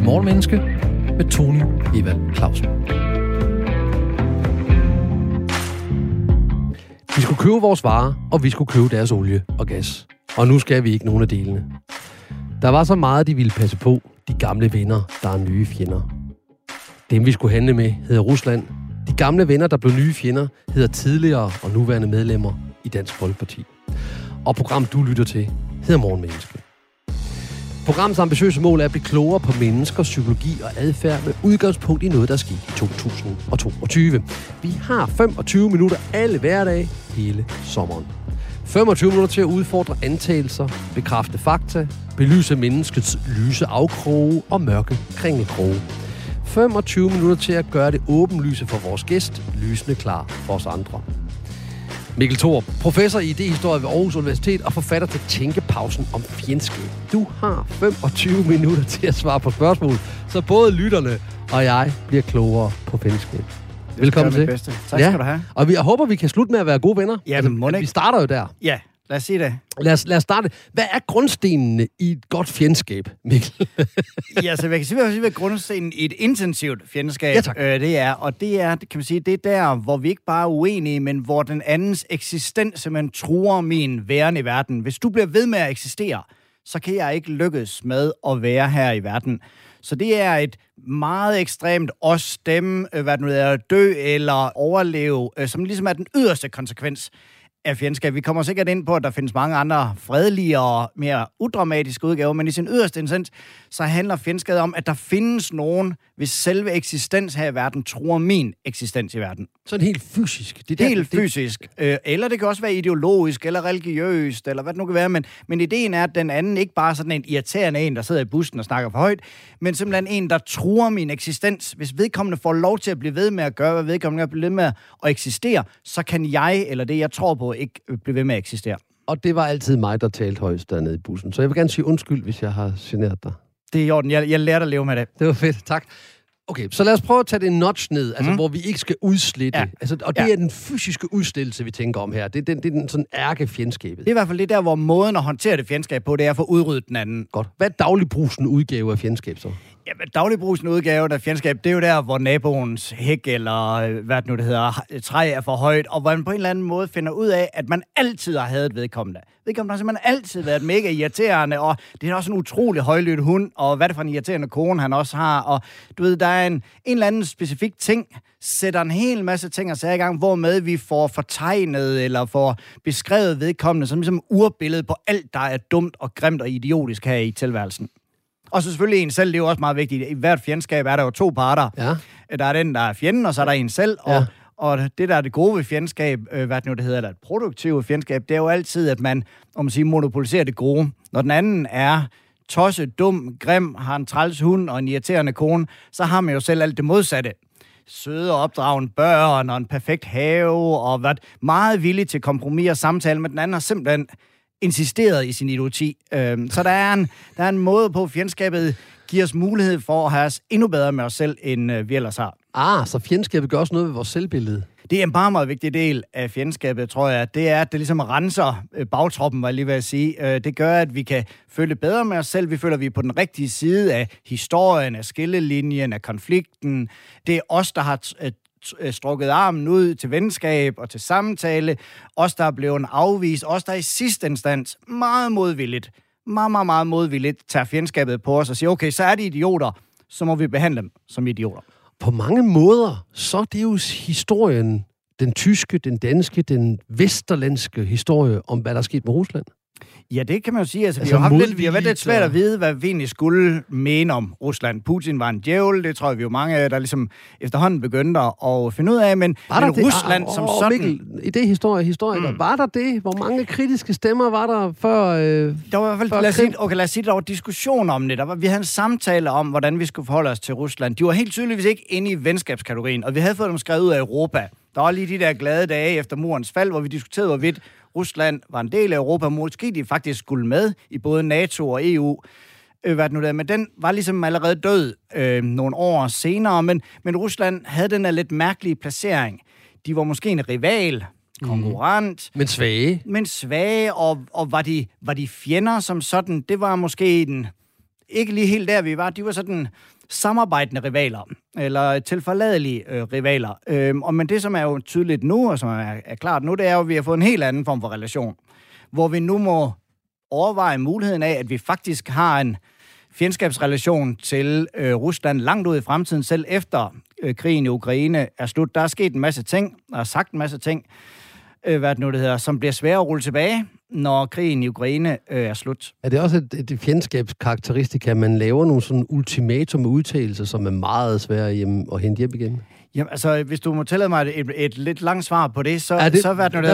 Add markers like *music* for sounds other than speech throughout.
til Morgenmenneske med Tony Evald Clausen. Vi skulle købe vores varer, og vi skulle købe deres olie og gas. Og nu skal vi ikke nogen af delene. Der var så meget, de ville passe på, de gamle venner, der er nye fjender. Dem, vi skulle handle med, hedder Rusland. De gamle venner, der blev nye fjender, hedder tidligere og nuværende medlemmer i Dansk Folkeparti. Og program, du lytter til, hedder Morgenmenneske. Programmets ambitiøse mål er at blive klogere på mennesker, psykologi og adfærd med udgangspunkt i noget, der skete i 2022. Vi har 25 minutter alle hverdage hele sommeren. 25 minutter til at udfordre antagelser, bekræfte fakta, belyse menneskets lyse afkroge og mørke kringelkroge. 25 minutter til at gøre det åbenlyse for vores gæst, lysende klar for os andre. Mikkel Thor, professor i idehistorie ved Aarhus Universitet og forfatter til Tænkepausen om fjendskab. Du har 25 minutter til at svare på spørgsmål, så både lytterne og jeg bliver klogere på fjendskab. Velkommen til. Bedste. Tak ja. skal du have. Og vi, jeg håber, vi kan slutte med at være gode venner. Ja, altså, må Vi starter jo der. Ja, lad os sige det. Lad os, lad os starte. Hvad er grundstenene i et godt fjendskab, Mikkel? *laughs* ja, så jeg kan sige, hvad grundstenen i et intensivt fjendskab ja, tak. øh, det er. Og det er, kan man sige, det er der, hvor vi ikke bare er uenige, men hvor den andens eksistens simpelthen truer min væren i verden. Hvis du bliver ved med at eksistere, så kan jeg ikke lykkes med at være her i verden. Så det er et meget ekstremt os, dem, øh, hvad det nu er, dø eller overleve, øh, som ligesom er den yderste konsekvens af fjendskab. Vi kommer sikkert ind på, at der findes mange andre fredelige og mere udramatiske udgaver, men i sin yderste essens, så handler fjendskabet om, at der findes nogen, hvis selve eksistens her i verden truer min eksistens i verden. Sådan helt fysisk? Det er helt der, fysisk. Det... Øh, eller det kan også være ideologisk, eller religiøst, eller hvad det nu kan være, men, men ideen er, at den anden ikke bare sådan en irriterende en, der sidder i bussen og snakker for højt, men simpelthen en, der truer min eksistens. Hvis vedkommende får lov til at blive ved med at gøre, hvad vedkommende er blive ved med at eksistere, så kan jeg, eller det jeg tror på, ikke blive ved med at eksistere. Og det var altid mig, der talte højst dernede i bussen. Så jeg vil gerne sige undskyld, hvis jeg har generet dig. Det er i orden. Jeg, jeg lærte at leve med det. Det var fedt. Tak. Okay, så lad os prøve at tage det notch ned, altså, mm. hvor vi ikke skal udslitte. Ja. Altså, og det ja. er den fysiske udstillelse, vi tænker om her. Det, det, det er den sådan ærke fjendskabet. Det er i hvert fald det der, hvor måden at håndtere det fjendskab på, det er at få udryddet den anden. Godt. Hvad er dagligbrusen udgave af fjendskab så? Jamen, dagligbrugsen udgave af fjendskab, det er jo der, hvor naboens hæk eller øh, hvad det nu det hedder, øh, træ er for højt, og hvor man på en eller anden måde finder ud af, at man altid har hadet vedkommende. Vedkommende har simpelthen altid været mega irriterende, og det er også en utrolig højlydt hund, og hvad er det for en irriterende kone, han også har, og du ved, der er en, en eller anden specifik ting, sætter en hel masse ting og sager i gang, hvormed vi får fortegnet eller får beskrevet vedkommende som ligesom urbillede på alt, der er dumt og grimt og idiotisk her i tilværelsen. Og så selvfølgelig en selv, det er jo også meget vigtigt. I hvert fjendskab er der jo to parter. Ja. Der er den, der er fjenden, og så er der en selv. Og, ja. og det, der er det gode ved fjendskab, øh, hvad det nu det hedder, eller et produktivt fjendskab, det er jo altid, at man, om man siger, monopoliserer det gode. Når den anden er tosset, dum, grim, har en træls hund og en irriterende kone, så har man jo selv alt det modsatte søde og opdragende børn og en perfekt have, og været meget villig til kompromis og samtale med den anden, har simpelthen insisteret i sin idioti. Øhm, så der er, en, der er en måde på, at fjendskabet giver os mulighed for at have os endnu bedre med os selv, end øh, vi ellers har. Ah, så fjendskabet gør også noget ved vores selvbillede. Det er en meget, meget vigtig del af fjendskabet, tror jeg. Det er, at det ligesom renser øh, bagtroppen, var jeg lige ved at sige. Øh, det gør, at vi kan føle bedre med os selv. Vi føler, at vi er på den rigtige side af historien, af skillelinjen, af konflikten. Det er os, der har Øh, Øh, strukket armen ud til venskab og til samtale. Os, der er blevet afvist. Os, der i sidste instans meget modvilligt, meget, meget, meget modvilligt, tager fjendskabet på os og siger, okay, så er de idioter, så må vi behandle dem som idioter. På mange måder, så er det jo historien, den tyske, den danske, den vesterlandske historie om, hvad der er sket med Rusland. Ja, det kan man jo sige. Altså, altså vi, har haft lidt, vi har været lidt svært at vide, hvad vi egentlig skulle mene om Rusland. Putin var en djævel, det tror jeg, vi jo mange der ligesom efterhånden begyndte at finde ud af, men, var men det? Rusland oh, som oh, sådan... Mikkel, i det historie, historie mm. var der det? Hvor mange kritiske stemmer var der før øh, Der var i hvert fald, lad os, sige, okay, lad os sige, der var diskussion om det. Der var, vi havde en samtale om, hvordan vi skulle forholde os til Rusland. De var helt tydeligvis ikke inde i venskabskategorien, og vi havde fået dem skrevet ud af Europa. Der var lige de der glade dage efter murens fald, hvor vi diskuterede, hvorvidt Rusland var en del af Europa, måske de faktisk skulle med i både NATO og EU. Øh, hvad nu der, men den var ligesom allerede død øh, nogle år senere, men, men Rusland havde den der lidt mærkelige placering. De var måske en rival, konkurrent. Mm. Men svage. Men svage, og, og var, de, var de fjender som sådan? Det var måske en ikke lige helt der, vi var. De var sådan samarbejdende rivaler, eller tilforladelige øh, rivaler. Øh, og men det, som er jo tydeligt nu, og som er, er klart nu, det er jo, at vi har fået en helt anden form for relation, hvor vi nu må overveje muligheden af, at vi faktisk har en fjendskabsrelation til øh, Rusland langt ud i fremtiden, selv efter øh, krigen i Ukraine er slut. Der er sket en masse ting, der er sagt en masse ting, øh, hvad det nu det hedder, som bliver svære at rulle tilbage, når krigen i Ukraine øh, er slut. Er det også et, et fjendskabskarakteristika, at man laver nogle sådan ultimatum udtalelser, som er meget svære hjem, at hente hjem igen? Jamen, altså, hvis du må tillade mig et, et, et lidt langt svar på det, så, Ja, det- så hvad det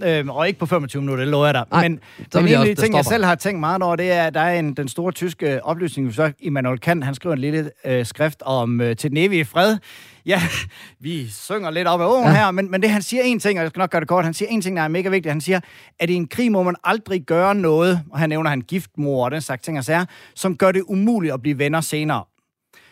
der, øh, og ikke på 25 minutter, det lover jeg dig. Nej, men men en af de ting, jeg selv har tænkt meget over, det er, at der er en, den store tyske oplysning, så Immanuel Kant, han skriver en lille øh, skrift om øh, til den evige fred. Ja, vi synger lidt op ad åen ja. her, men, men det han siger en ting, og jeg skal nok gøre det kort, han siger en ting, der er mega vigtig. Han siger, at i en krig må man aldrig gøre noget, og han nævner han giftmor og den slags ting og sager, som gør det umuligt at blive venner senere.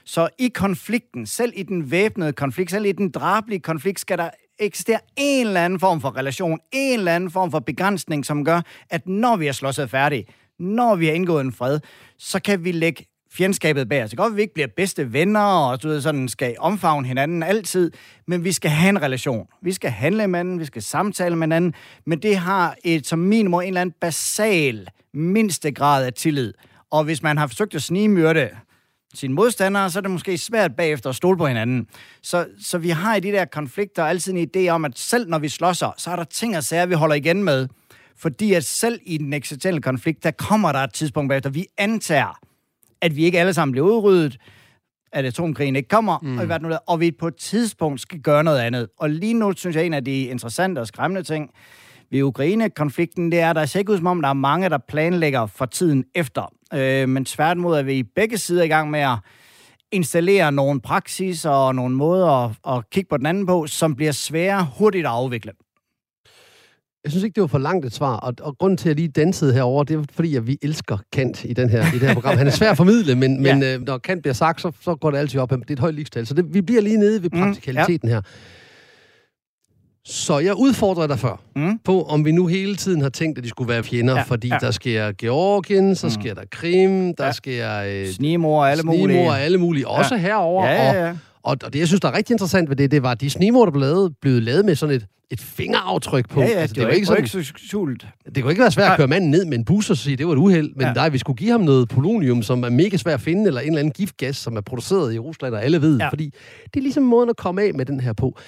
Så i konflikten, selv i den væbnede konflikt, selv i den drablige konflikt, skal der eksistere en eller anden form for relation, en eller anden form for begrænsning, som gør, at når vi er slået færdige, når vi har indgået en fred, så kan vi lægge fjendskabet bag os. Det kan godt, at vi ikke bliver bedste venner, og du ved, sådan skal omfavne hinanden altid, men vi skal have en relation. Vi skal handle med hinanden, vi skal samtale med hinanden, men det har et, som minimum en eller anden basal mindste grad af tillid. Og hvis man har forsøgt at snigemyrde sine modstandere, så er det måske svært bagefter at stole på hinanden. Så, så vi har i de der konflikter altid en idé om, at selv når vi slåsser, så er der ting og sager, vi holder igen med. Fordi at selv i den eksistentielle konflikt, der kommer der et tidspunkt bagefter, vi antager, at vi ikke alle sammen bliver udryddet, at atomkrigen ikke kommer, mm. og, det nu er, og vi på et tidspunkt skal gøre noget andet. Og lige nu synes jeg, en af de interessante og skræmmende ting ved Ukraine-konflikten, det er, at der ser ikke ud som om, der er mange, der planlægger for tiden efter. Øh, men tværtimod er vi i begge sider i gang med at installere nogle praksis og nogle måder at, at kigge på den anden på, som bliver svære hurtigt at afvikle. Jeg synes ikke, det var for langt et svar, og, og grunden til, at jeg lige dansede herover, det er fordi, at vi elsker Kant i, den her, i det her program. Han er svær at formidle, men, men øh, når Kant bliver sagt, så, så går det altid op. Det er et højt ligestal. Så det, vi bliver lige nede ved Mm, praktikaliteten her. Så jeg udfordrer dig før Mm. på, om vi nu hele tiden har tænkt, at de skulle være fjender, Ja, fordi ja. der sker Georgien, så Mm. sker der Krim, der Ja. sker øh, Snimor og alle mulige. snigmor og alle mulige, også herover. Ja, ja, ja. og, og det, jeg synes, der er rigtig interessant ved det, det var, at de snigmor, der blev lavet, blev lavet med sådan et, et fingeraftryk på. Ja, ja, altså, det, var ikke, sådan, ikke så skjult. det kunne ikke være svært at køre manden ned med en bus og sige, det var et uheld, men Ja. nej, vi skulle give ham noget polonium, som er mega svært at finde, eller en eller anden giftgas, som er produceret i Rusland, og alle ved, Ja. fordi det er ligesom måden at komme af med den her på.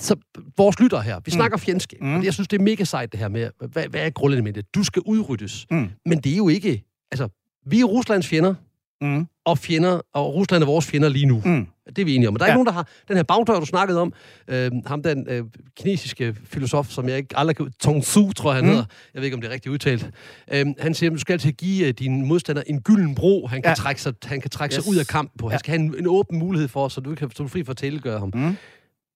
Så vores lytter her, vi snakker fjendskab, Mm. mm. jeg synes, det er mega sejt det her med, hvad, hvad er grundelementet? Du skal udryddes. Mm. Men det er jo ikke, altså, vi er Ruslands fjender, Mm. og fjender, og Rusland er vores fjender lige nu. Mm. Det er vi enige om. Men der er Ja. ikke nogen, der har den her bagdør, du snakkede om. Øh, ham, den øh, kinesiske filosof, som jeg ikke aldrig kan... Tong Su, tror jeg, han Mm. hedder. Jeg ved ikke, om det er rigtigt udtalt. Øh, han siger, at du skal altid give øh, din modstander en gylden bro, han kan Ja. trække sig, han kan trække Yes. sig ud af kampen på. Han Ja. skal have en, en åben mulighed for, så du kan stå fri for at tilgøre ham. Mm. Men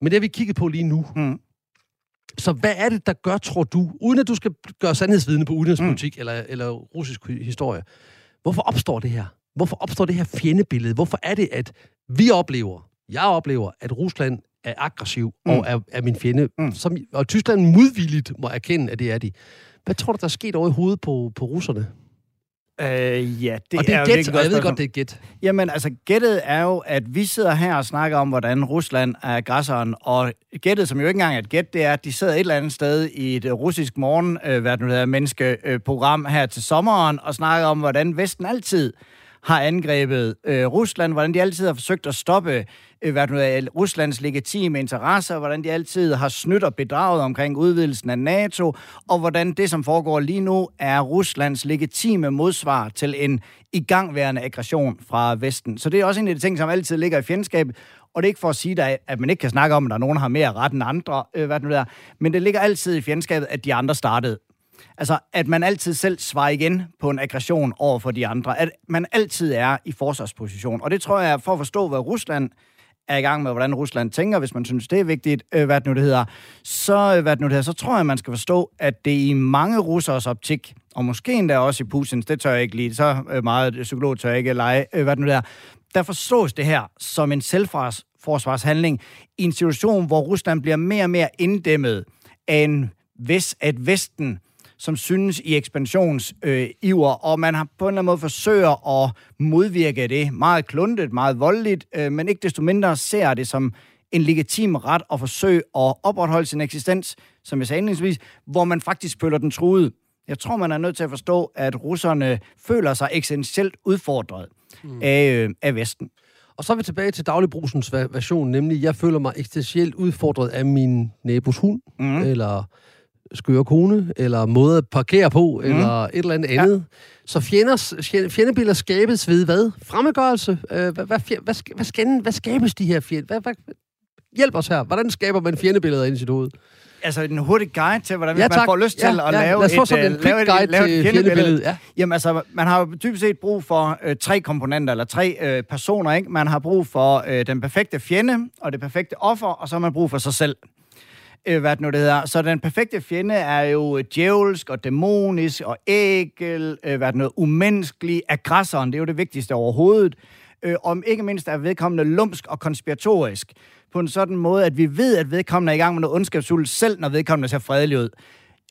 det har vi kigget på lige nu. Mm. Så hvad er det, der gør, tror du, uden at du skal gøre sandhedsvidne på udenrigspolitik mm. eller, eller russisk historie, hvorfor opstår det her? Hvorfor opstår det her fjendebillede? Hvorfor er det, at vi oplever, jeg oplever, at Rusland er aggressiv mm. og er, er min fjende, Mm. som, og Tyskland modvilligt må erkende, at det er de. Hvad tror du, der er sket over i hovedet på, på russerne? Øh, ja, det, og det er, er gæt, og jeg ved godt, det er gæt. Jamen, altså, gættet er jo, at vi sidder her og snakker om, hvordan Rusland er aggressoren, og gættet, som jo ikke engang er et gæt, det er, at de sidder et eller andet sted i et øh, russisk morgen, øh, hvad det nu hedder, menneskeprogram her til sommeren, og snakker om, hvordan Vesten altid har angrebet øh, Rusland, hvordan de altid har forsøgt at stoppe øh, hvad nu er, Ruslands legitime interesser, hvordan de altid har snydt og bedraget omkring udvidelsen af NATO, og hvordan det, som foregår lige nu, er Ruslands legitime modsvar til en igangværende aggression fra Vesten. Så det er også en af de ting, som altid ligger i fjendskabet, og det er ikke for at sige, at at man ikke kan snakke om, at der er nogen, der har mere ret end andre, øh, hvad det nu er, men det ligger altid i fjendskabet, at de andre startede. Altså, at man altid selv svarer igen på en aggression over for de andre. At man altid er i forsvarsposition. Og det tror jeg, for at forstå, hvad Rusland er i gang med, hvordan Rusland tænker, hvis man synes, det er vigtigt, øh, hvad det nu det hedder, så, øh, hvad det nu det hedder, så tror jeg, man skal forstå, at det i mange russers optik, og måske endda også i Putins, det tør jeg ikke lide, så øh, meget øh, psykolog tør jeg ikke lege, øh, hvad det nu det er, der forstås det her som en selvforsvarshandling i en situation, hvor Rusland bliver mere og mere inddæmmet af en vest, at Vesten, som synes i ekspansionsiver, øh, og man har på en eller anden måde forsøger at modvirke det meget kluntet, meget voldeligt, øh, men ikke desto mindre ser det som en legitim ret at forsøge at opretholde sin eksistens, som jeg sagde indledningsvis, hvor man faktisk føler den truet. Jeg tror, man er nødt til at forstå, at russerne føler sig essentielt udfordret mm. af, øh, af Vesten. Og så er vi tilbage til dagligbrusens version, nemlig, jeg føler mig eksistentielt udfordret af min nabos hund, mm. eller skøre kone, eller måde at parkere på, mm. eller et eller andet ja. andet. Så fjender, fjendebilleder skabes ved hvad? Fremmedgørelse? Øh, hvad, hvad, hvad, hvad, skal, hvad skabes de her fjender? Hvad, hvad, hjælp os her. Hvordan skaber man fjendebilleder ind i sit hoved? altså en hurtig guide til, hvordan ja, man får lyst ja, til at ja, lave et, sådan en uh, lave guide et, lave et fjendebillede. Ja. Jamen altså, man har jo typisk set brug for øh, tre komponenter, eller tre øh, personer, ikke? Man har brug for øh, den perfekte fjende, og det perfekte offer, og så har man brug for sig selv. Øh, hvad det nu det hedder. Så den perfekte fjende er jo djævelsk og dæmonisk og ægel, øh, hvad det nu, umenneskelig, aggressoren, det er jo det vigtigste overhovedet. Øh, om ikke mindst er vedkommende lumsk og konspiratorisk på en sådan måde, at vi ved, at vedkommende er i gang med noget ondskabsfuldt, selv når vedkommende ser fredelig ud.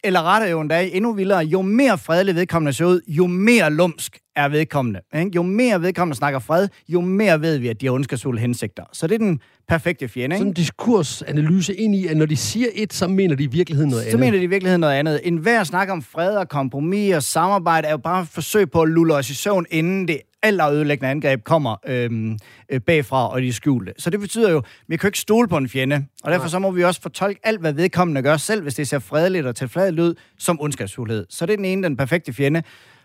Eller retter jo endda endnu vildere, jo mere fredelig vedkommende ser ud, jo mere lumsk er vedkommende. Ikke? Jo mere vedkommende snakker fred, jo mere ved vi, at de har ondskabsfulde hensigter. Så det er den perfekte fjende. Ikke? Sådan en diskursanalyse ind i, at når de siger et, så mener de i virkeligheden noget så andet. Så mener de i virkeligheden noget andet. En hver snak om fred og kompromis og samarbejde er jo bare et forsøg på at lulle os i søvn, inden det ødelæggende angreb kommer øhm, øh, bagfra og de skjulte. Så det betyder jo, at vi kan ikke stole på en fjende, og derfor så må vi også fortolke alt, hvad vedkommende gør, selv hvis det ser fredeligt og tilfredeligt ud, som ondskabsfuldhed. Så det er den ene, den perfekte fjende.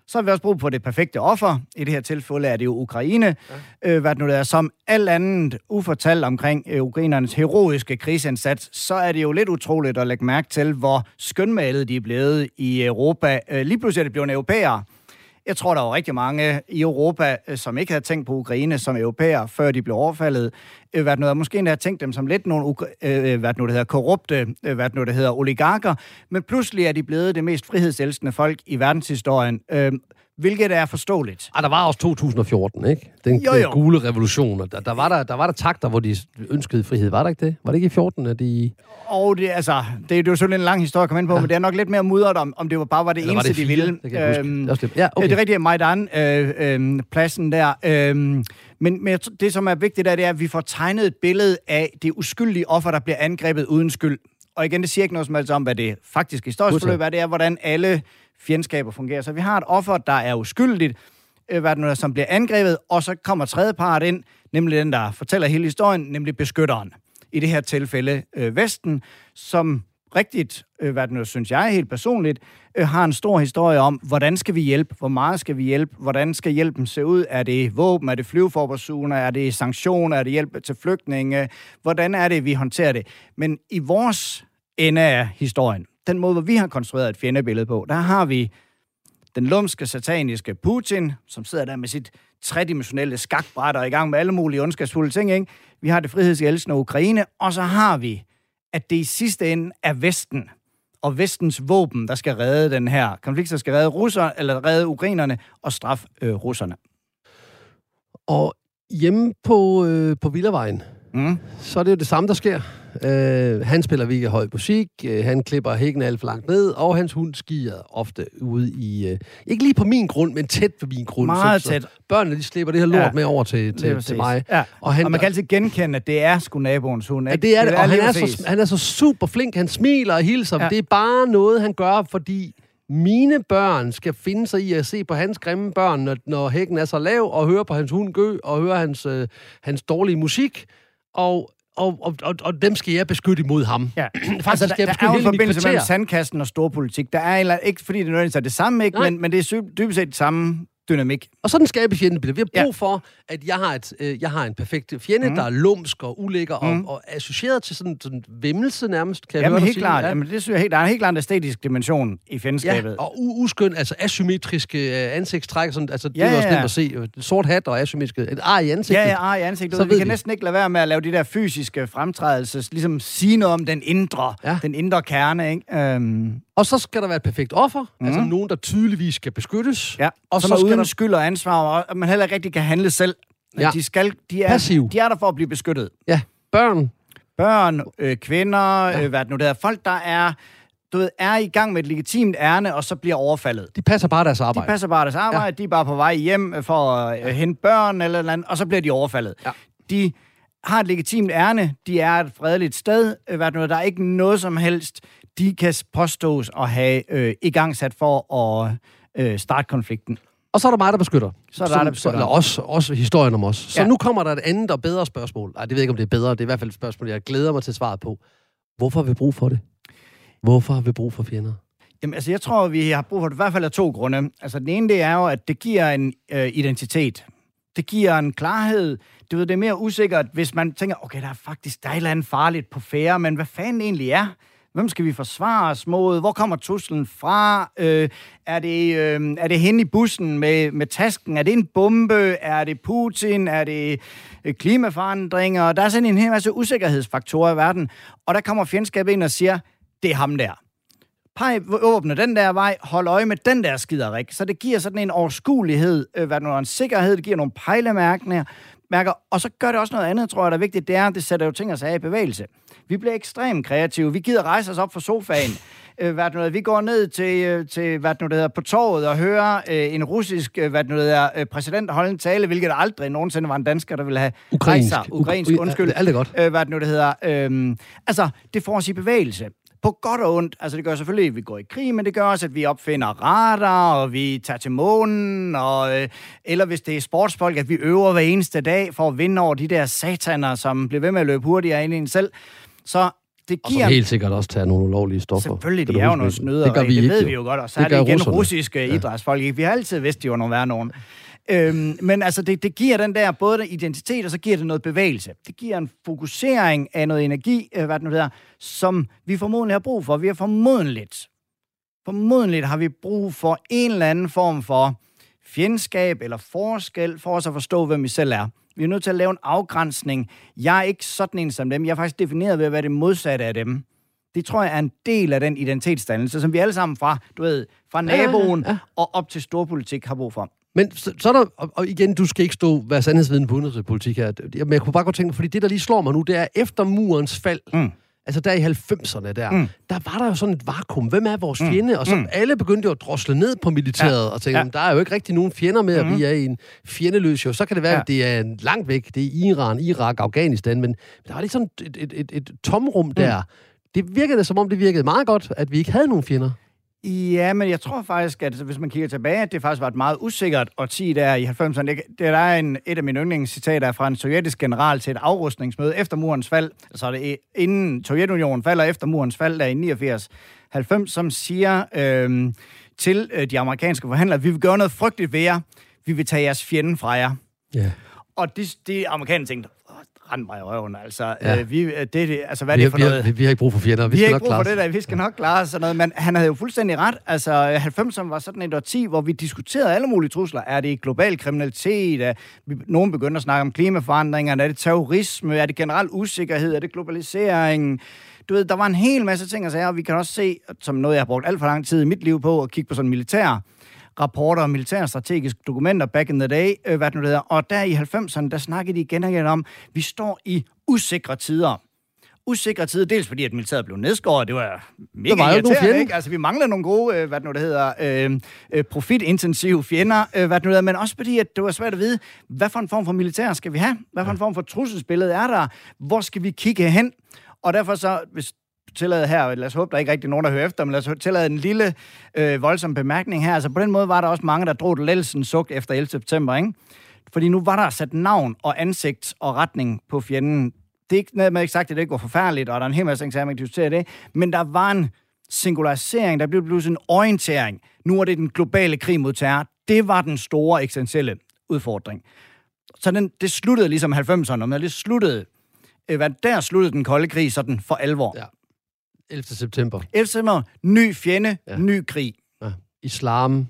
Så har vi også brug for det perfekte offer. I det her tilfælde er det jo Ukraine, ja. øh, hvad det nu er, som alt andet ufortalt omkring øh, ukrainernes heroiske krigsindsats, så er det jo lidt utroligt at lægge mærke til, hvor skønmalet de er blevet i Europa. Øh, lige pludselig er det blevet europæere, jeg tror, der var rigtig mange i Europa, øh, som ikke havde tænkt på Ukraine som europæer, før de blev overfaldet. Øh, hvad noget, måske endda havde tænkt dem som lidt nogle øh, hvad nu, det hedder, korrupte hvad nu, det hedder, oligarker, men pludselig er de blevet det mest frihedselskende folk i verdenshistorien hvilket er forståeligt. Ah, der var også 2014, ikke? Den, jo, jo. den gule revolution. Der, der, var der, der var der takter, hvor de ønskede frihed. Var der ikke det? Var det ikke i 14, at de... Og det, altså, det, det er jo selvfølgelig en lang historie at komme ind på, ja. men det er nok lidt mere mudret om, om det var bare var det Eller eneste, var det de ville. Det, kan øhm, det, ja, okay. det er rigtigt, Majdan, øh, øh, pladsen der. Øh, men, men det, som er vigtigt, er, det er, at vi får tegnet et billede af det uskyldige offer, der bliver angrebet uden skyld. Og igen, det siger ikke noget som helst om, hvad det faktisk historisk forløb er. Det er, hvordan alle fjendskaber fungerer. Så vi har et offer, der er uskyldigt, øh, hvad det som bliver angrebet, og så kommer tredje part ind, nemlig den, der fortæller hele historien, nemlig beskytteren. I det her tilfælde øh, Vesten, som rigtigt, øh, hvad det nu synes jeg helt personligt, øh, har en stor historie om, hvordan skal vi hjælpe, hvor meget skal vi hjælpe, hvordan skal hjælpen se ud, er det våben, er det flyveforbersugende, er det sanktioner, er det hjælp til flygtninge, hvordan er det, vi håndterer det. Men i vores ende af historien, den måde, hvor vi har konstrueret et fjendebillede på, der har vi den lumske, sataniske Putin, som sidder der med sit tredimensionelle skakbræt og i gang med alle mulige ondskabsfulde ting. Ikke? Vi har det frihedselskende Ukraine, og så har vi, at det i sidste ende er Vesten og Vestens våben, der skal redde den her konflikt, der skal redde russer, eller redde ukrainerne og straf øh, russerne. Og hjemme på, øh, på Villavejen, mm. så er det jo det samme, der sker. Øh, han spiller virkelig høj musik, øh, han klipper hækken alt for langt ned, og hans hund skier ofte ude i... Øh, ikke lige på min grund, men tæt på min grund. Meget så, tæt. Så børnene, de slipper det her lort ja. med over til, til, til mig. Ja. Og, han, og man kan altid genkende, at det er sgu naboens hund. Ikke? Ja, det er det, det og han er, så, han er så super flink. Han smiler og hilser. Ja. Det er bare noget, han gør, fordi mine børn skal finde sig i at se på hans grimme børn, når, når hækken er så lav, og høre på hans hund gø, og høre hans, øh, hans dårlige musik. Og og, og, og, og dem skal jeg beskytte imod ham. Ja. *clears throat* Faktisk altså, der, der er jo en forbindelse mellem sandkassen og storpolitik. Der er eller, ikke fordi det nødvendigvis er det samme, ikke, men, men det er dybest set det samme dynamik. Og sådan skaber fjendebilleder. Vi har brug ja. for, at jeg har, et, øh, jeg har en perfekt fjende, mm. der er lumsk og ulækker mm. og, og associeret til sådan, sådan vimmelse nærmest, kan Jamen, jeg høre helt klart. Ja. Jamen, det synes jeg helt, der er en helt klart æstetisk dimension i fjendskabet. Ja, og uskøn, altså asymmetriske øh, ansigtstræk, sådan, altså det ja, er også nemt at se. Sort hat og asymmetriske, et ar i ansigtet. Ja, ja, ar i ansigtet. Så vi kan vi. næsten ikke lade være med at lave de der fysiske fremtrædelser, ligesom sige noget om den indre, ja. den indre kerne, ikke? Um... Og så skal der være et perfekt offer, mm. altså nogen, der tydeligvis skal beskyttes. Ja, og så, så uden der... skyld og ansvar, og man heller ikke rigtig kan handle selv. Ja. De, skal, de, er, Passiv. de er der for at blive beskyttet. Ja, børn. Børn, øh, kvinder, ja. øh, hvad det nu der. Folk, der er du ved, er i gang med et legitimt ærne, og så bliver overfaldet. De passer bare deres De arbejde. passer bare deres arbejde, ja. de er bare på vej hjem for at ja. hente børn eller noget andet, og så bliver de overfaldet. Ja. De har et legitimt ærne, de er et fredeligt sted, øh, hvad nu er, der er ikke noget som helst, de kan påstås at have øh, i gang sat for at øh, starte konflikten. Og så er der mig, der beskytter. Så er der dig, der beskytter. Eller også, også historien om os. Så Ja. nu kommer der et andet og bedre spørgsmål. Nej, det ved jeg ikke, om det er bedre. Det er i hvert fald et spørgsmål, jeg glæder mig til svaret på. Hvorfor har vi brug for det? Hvorfor har vi brug for fjender? Jamen, altså, jeg tror, vi har brug for det i hvert fald af to grunde. Altså, den ene, det er jo, at det giver en øh, identitet. Det giver en klarhed. Du ved, det er mere usikkert, hvis man tænker, okay, der er faktisk der er et eller andet farligt på færre, men hvad fanden egentlig er? Hvem skal vi forsvare os mod? Hvor kommer truslen fra? Øh, er, det, øh, er det hende i bussen med, med tasken? Er det en bombe? Er det Putin? Er det øh, klimaforandringer? Der er sådan en hel masse usikkerhedsfaktorer i verden. Og der kommer fjendskabet ind og siger, det er ham der Pej åbne den der vej, hold øje med den der skiderik. Så det giver sådan en overskuelighed, øh, hvad det nu er, en sikkerhed, det giver nogle pejlemærkninger, mærker, og så gør det også noget andet, tror jeg, der er vigtigt, det er, at det sætter jo ting og sager i bevægelse. Vi bliver ekstremt kreative, vi gider rejse os op fra sofaen, *laughs* øh, hvad nu vi går ned til, øh, til hvad nu det hedder, på torvet og hører øh, en russisk øh, hvad nu det hedder, præsident holde en tale, hvilket aldrig nogensinde var en dansker, der ville have Ukrainsk. rejst sig. Ukrainsk, Ukra- undskyld. Alt er godt. Øh, hvad det nu det hedder. Øh, altså, det får os i bevægelse på godt og ondt. Altså, det gør selvfølgelig, at vi går i krig, men det gør også, at vi opfinder radar, og vi tager til månen, og, øh, eller hvis det er sportsfolk, at vi øver hver eneste dag for at vinde over de der sataner, som bliver ved med at løbe hurtigere ind i en selv. Så det Og som giver... helt sikkert også tager nogle ulovlige stoffer. Selvfølgelig, de er jo nogle på. snydere, Det gør vi det ikke, ved vi jo godt, og så Det er det igen russerne. russiske idrætsfolk. ikke? Vi har altid vidst, de var nogle værre nogen. Øhm, men altså, det, det giver den der både den identitet, og så giver det noget bevægelse. Det giver en fokusering af noget energi, øh, hvad det nu hedder, som vi formodentlig har brug for. Vi har formodentligt, formodentligt har vi brug for en eller anden form for fjendskab eller forskel for os at forstå, hvem vi selv er. Vi er nødt til at lave en afgrænsning. Jeg er ikke sådan en som dem. Jeg er faktisk defineret ved at være det modsatte af dem. Det tror jeg er en del af den identitetsdannelse, som vi alle sammen fra, du ved, fra Ja, ja, ja, naboen ja. og op til storpolitik har brug for. Men så, så er der, og, og igen, du skal ikke stå være sandhedsviden på udenrigspolitik her. Men jeg kunne bare godt tænke mig, fordi det, der lige slår mig nu, det er efter murens fald, Mm. altså der i 90'erne der, Mm. mm. der var der jo sådan et vakuum. Hvem er vores fjende? Og så Mm. alle begyndte jo at drosle ned på militæret Ja. og tænke, Ja. der er jo ikke rigtig nogen fjender med, og Mhm. vi er i en fjendeløs jo. Så kan det være, Ja. at det er langt væk. Det er Iran, Irak, Afghanistan, men der var lige sådan et, et, et, et tomrum der. Det virkede som om, det virkede meget godt, at vi ikke havde nogen fjender. Ja, men jeg tror faktisk, at hvis man kigger tilbage, at det faktisk var et meget usikkert årti der i 90'erne. Det, det der er en, et af mine yndlingscitater fra en sovjetisk general til et afrustningsmøde efter murens fald. Altså det inden Sovjetunionen falder efter murens fald, der i 89-90, som siger øhm, til øh, de amerikanske forhandlere, vi vil gøre noget frygteligt ved jer. Vi vil tage jeres fjende fra jer. Ja. Og de, de amerikanere tænkte, "Åh, rend mig i røven, altså. Ja. Øh, vi, øh, det, det, altså hvad er det for vi, noget? vi, vi har ikke brug for fjender. Vi, Vi, skal har nok ikke brug klare for det der, vi skal nok klare sådan noget, men han havde jo fuldstændig ret. Altså, 90'erne var sådan et årti, hvor vi diskuterede alle mulige trusler. Er det global kriminalitet? Er, vi, nogen begynder at snakke om klimaforandringer. Er det terrorisme? Er det generel usikkerhed? Er det globalisering? Du ved, der var en hel masse ting at sige, og vi kan også se, som noget, jeg har brugt alt for lang tid i mit liv på, at kigge på sådan militære rapporter og militære strategiske dokumenter back in the day, øh, hvad det nu hedder. Og der i 90'erne, der snakkede de igen og igen om, vi står i usikre tider usikre tider, dels fordi, at militæret blev nedskåret, det var mega Der var irriterende, ikke? Altså, vi mangler nogle gode, øh, hvad det nu det hedder, øh, øh, profitintensive fjender, øh, hvad det nu hedder, men også fordi, at det var svært at vide, hvad for en form for militær skal vi have? Hvad for en form for trusselsbillede er der? Hvor skal vi kigge hen? Og derfor så, hvis tillade her, lad os håbe, der er ikke rigtig nogen, der hører efter, men lad os tillade en lille øh, voldsom bemærkning her. Altså på den måde var der også mange, der drog lettelsen sugt efter 11. september, ikke? Fordi nu var der sat navn og ansigt og retning på fjenden. Det er ikke noget med ikke sagt, at det ikke var forfærdeligt, og der er en hel masse ting, man kan diskutere det, men der var en singularisering, der blev pludselig en orientering. Nu er det den globale krig mod terror. Det var den store eksistentielle udfordring. Så den, det sluttede ligesom 90'erne, men det sluttede, øh, hvad, der sluttede den kolde krig sådan for alvor. Ja. 11. september. 11. september, ny fjende, Ja. ny krig. Ja. Islam.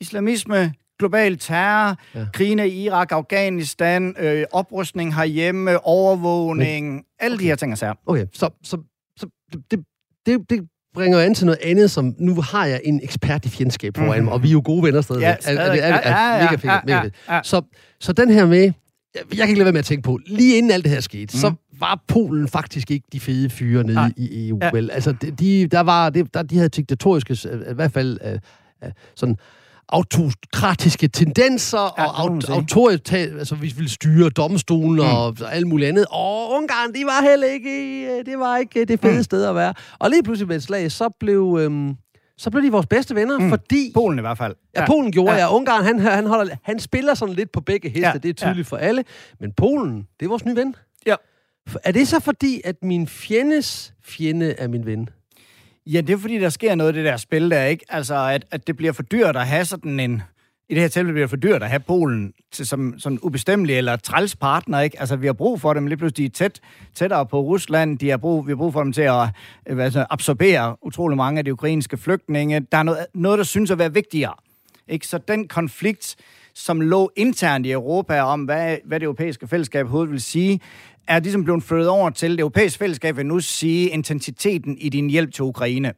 Islamisme, global terror, Ja. krigene i Irak, Afghanistan, øh, oprustning herhjemme, overvågning, Men, alle de her ting og sager. Okay, så, så, så det, det, det bringer an til noget andet, som nu har jeg en ekspert i fjendskab foran Mhm. mig, og vi er jo gode venner stadig. Ja, er, er, stadig. er, er, Ja, ja, er, ja, mega fedt, ja, ja, ja. Så, så den her med, jeg, jeg kan ikke lade være med at tænke på, lige inden alt det her skete, mm. så, Mhm. Var Polen faktisk ikke de fede fyre nede Nej. i EU. Ja. Ja. Vel? Altså, de- de, der var, det, der, de havde diktatoriske, øh, i hvert fald øh, øh, sådan autokratiske tendenser, Ja, ja, og aut- autoritet, altså vi ville styre domstolen mm. og alt muligt andet. Og Ungarn, de var heller ikke, det var ikke det fede mm. sted at være. Og lige pludselig ved et slag, så blev, øhm, så blev de vores bedste venner, mm. fordi... Polen i hvert fald. Ja, Polen gjorde Ja. ja. ja. Ungarn, han, han, holder, han spiller sådan lidt på begge heste, Ja, ja. det er tydeligt ja. for alle. Men Polen, det er vores nye ven. Ja. Er det så fordi, at min fjendes fjende er min ven? Ja, det er fordi, der sker noget i det der spil der, ikke? Altså, at, at det bliver for dyrt at have sådan en... I det her tilfælde bliver det for dyrt at have Polen til, som sådan ubestemmelig eller træls partner, ikke? Altså, vi har brug for dem lige pludselig. Tæt, tættere på Rusland. De har brug, vi har brug for dem til at øh, hvad så, absorbere utrolig mange af de ukrainske flygtninge. Der er noget, noget, der synes at være vigtigere. Ikke? Så den konflikt, som lå internt i Europa om, hvad, hvad det europæiske fællesskab hovedet vil sige, er ligesom blevet flyttet over til det europæiske fællesskab vil nu sige intensiteten i din hjælp til Ukraine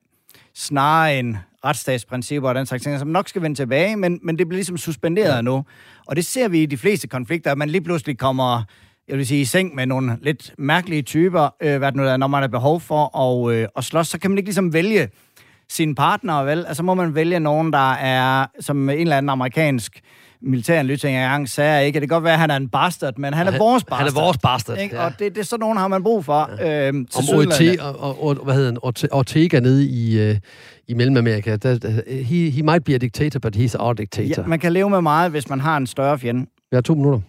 snarere end retsstatsprincipper og den slags ting, som nok skal vende tilbage, men, men det bliver ligesom suspenderet ja. nu. Og det ser vi i de fleste konflikter, at man lige pludselig kommer jeg vil sige, i seng med nogle lidt mærkelige typer, øh, hvad det nu er, når man har behov for at, øh, at slås, så kan man ikke ligesom vælge sine partnere, vel? Altså må man vælge nogen, der er, som en eller anden amerikansk militæranalytiker engang sagde, ikke? Det kan godt være, at han er en bastard, men han er Han- vores han er bastard. vores bastard, Ikke? ja. Og det, det er sådan nogen, har man brug for. Ja. Øhm, Om Orte, og, og, og, hvad hedder han, Orte, Ortega nede i, øh, i Mellemamerika. Der, he, he might be a dictator, but he's our dictator. Ja, man kan leve med meget, hvis man har en større fjende. Vi har to minutter.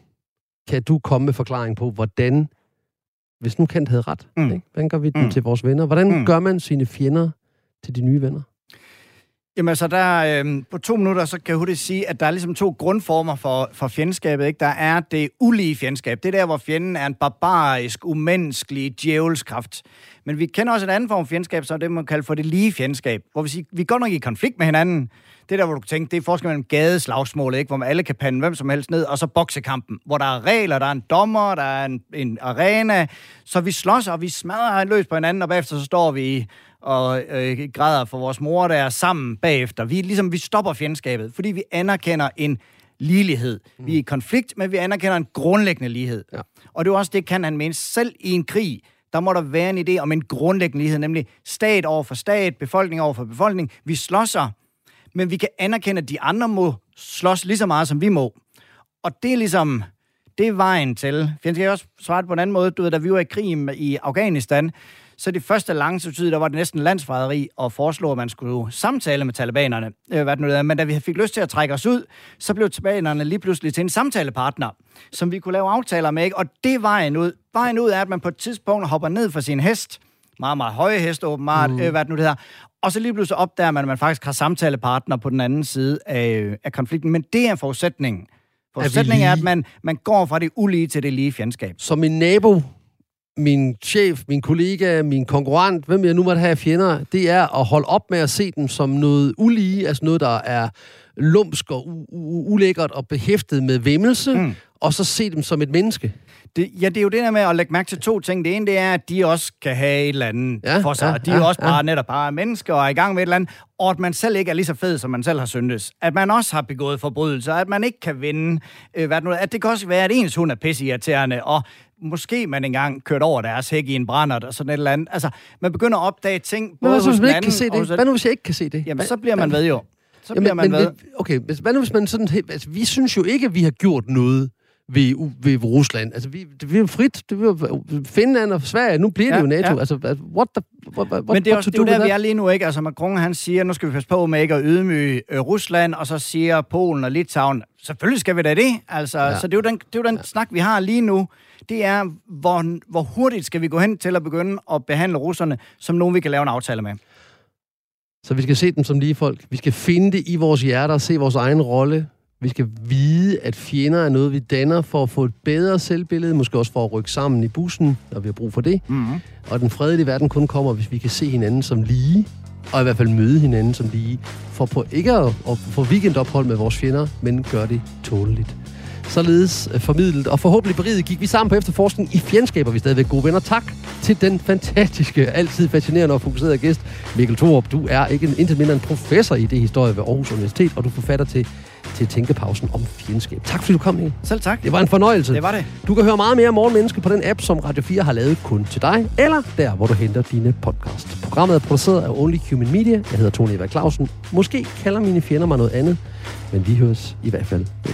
Kan du komme med forklaring på, hvordan, hvis nu Kent havde ret, Mm. ikke? hvordan gør vi den Mm. til vores venner? Hvordan mm. gør man sine fjender til de nye venner? Jamen altså, der, øh, på to minutter, så kan jeg hurtigt sige, at der er ligesom to grundformer for, for fjendskabet. Ikke? Der er det ulige fjendskab. Det er der, hvor fjenden er en barbarisk, umenneskelig djævelskraft. Men vi kender også en anden form for fjendskab, så er det, man kalder for det lige fjendskab. Hvor vi siger, vi godt nok i konflikt med hinanden. Det er der, hvor du kan tænke, det er forskel mellem gadeslagsmålet, ikke? hvor man alle kan pande hvem som helst ned, og så boksekampen, hvor der er regler, der er en dommer, der er en, en arena. Så vi slås, og vi smadrer løs på hinanden, og bagefter så står vi og øh, græder for vores mor, der er sammen bagefter. Vi, ligesom, vi stopper fjendskabet, fordi vi anerkender en ligelighed. Mm. Vi er i konflikt, men vi anerkender en grundlæggende lighed. Ja. Og det er også det, kan han mene. Selv i en krig, der må der være en idé om en grundlæggende lighed, nemlig stat over for stat, befolkning over for befolkning. Vi slåsser, men vi kan anerkende, at de andre må slås lige så meget, som vi må. Og det er ligesom, det er vejen til. For jeg skal også svare på en anden måde. Du ved, da vi var i krig i Afghanistan, så det første lange tid, der var det næsten landsforræderi at foreslå, at man skulle samtale med talibanerne. Øh, hvad det nu er. Men da vi fik lyst til at trække os ud, så blev talibanerne lige pludselig til en samtalepartner, som vi kunne lave aftaler med. Ikke? Og det er vejen ud. Vejen ud er, at man på et tidspunkt hopper ned fra sin hest, meget, meget høje hest åbenbart, mm. øh, hvad det nu det hedder, og så lige pludselig opdager man, at man faktisk har samtalepartner på den anden side af, af konflikten. Men det er forudsætningen. Forudsætningen er, at lige? man, man går fra det ulige til det lige fjendskab. Som min nabo, min chef, min kollega, min konkurrent, hvem jeg nu måtte have fjender, det er at holde op med at se dem som noget ulige, altså noget, der er lumsk og u- u- ulækkert og behæftet med vimmelse, Mm. og så se dem som et menneske. Det, ja, det er jo det der med at lægge mærke til to ting. Det ene, det er, at de også kan have et eller andet ja, for sig. ja, de er ja, også bare ja. netop bare mennesker og er i gang med et eller andet. Og at man selv ikke er lige så fed, som man selv har syntes. At man også har begået forbrydelser. At man ikke kan vinde. Øh, hvad det nu, at det kan også være, at ens hund er pisseirriterende, og måske man engang kørt over deres hæk i en brændert og sådan et eller andet. Altså, man begynder at opdage ting, Men både hvad så, hos hvis den man ikke anden kan se det? hos Hvad nu, hvis jeg ikke kan se det? Jamen, Hvad- så bliver man hvad- ved jo. Så Jamen, bliver man men, ved. men- Okay, hvad nu hvis man sådan... Altså, vi synes jo ikke, at vi har gjort noget ved, ved Rusland. Altså, vi, det, vi er jo frit. Det er jo Finland og Sverige. Nu bliver det Ja, jo NATO. ja. Altså, what the, what, what, Men det er, også, det er der, vi er lige nu, ikke? Altså Macron, han siger, nu skal vi passe på med ikke at ydmyge øh, Rusland, og så siger Polen og Litauen, selvfølgelig skal vi da det. Altså, ja. Så det er jo den, det er jo den ja. snak, vi har lige nu. Det er, hvor, hvor hurtigt skal vi gå hen til at begynde at behandle russerne som nogen, vi kan lave en aftale med. Så vi skal se dem som lige folk. Vi skal finde det i vores hjerter og se vores egen rolle. Vi skal vide, at fjender er noget, vi danner for at få et bedre selvbillede, måske også for at rykke sammen i bussen, når vi har brug for det. Mm-hmm. Og den fredelige verden kun kommer, hvis vi kan se hinanden som lige, og i hvert fald møde hinanden som lige, for på ikke at, at få weekendophold med vores fjender, men gøre det tåleligt. Således øh, formidlet og forhåbentlig beriget gik vi sammen på efterforskning i fjendskaber, vi er stadigvæk gode venner. Tak til den fantastiske, altid fascinerende og fokuserede gæst, Mikkel Thorup. Du er ikke en, intet mindre en professor i det historie ved Aarhus Universitet, og du er forfatter til til Tænkepausen om fjendskab. Tak fordi du kom, Mikkel. Selv tak. Det var en fornøjelse. Det var det. Du kan høre meget mere Morgenmenneske på den app, som Radio 4 har lavet kun til dig, eller der, hvor du henter dine podcast. Programmet er produceret af Only Human Media. Jeg hedder Tony Eva Clausen. Måske kalder mine fjender mig noget andet, men vi høres i hvert fald ved.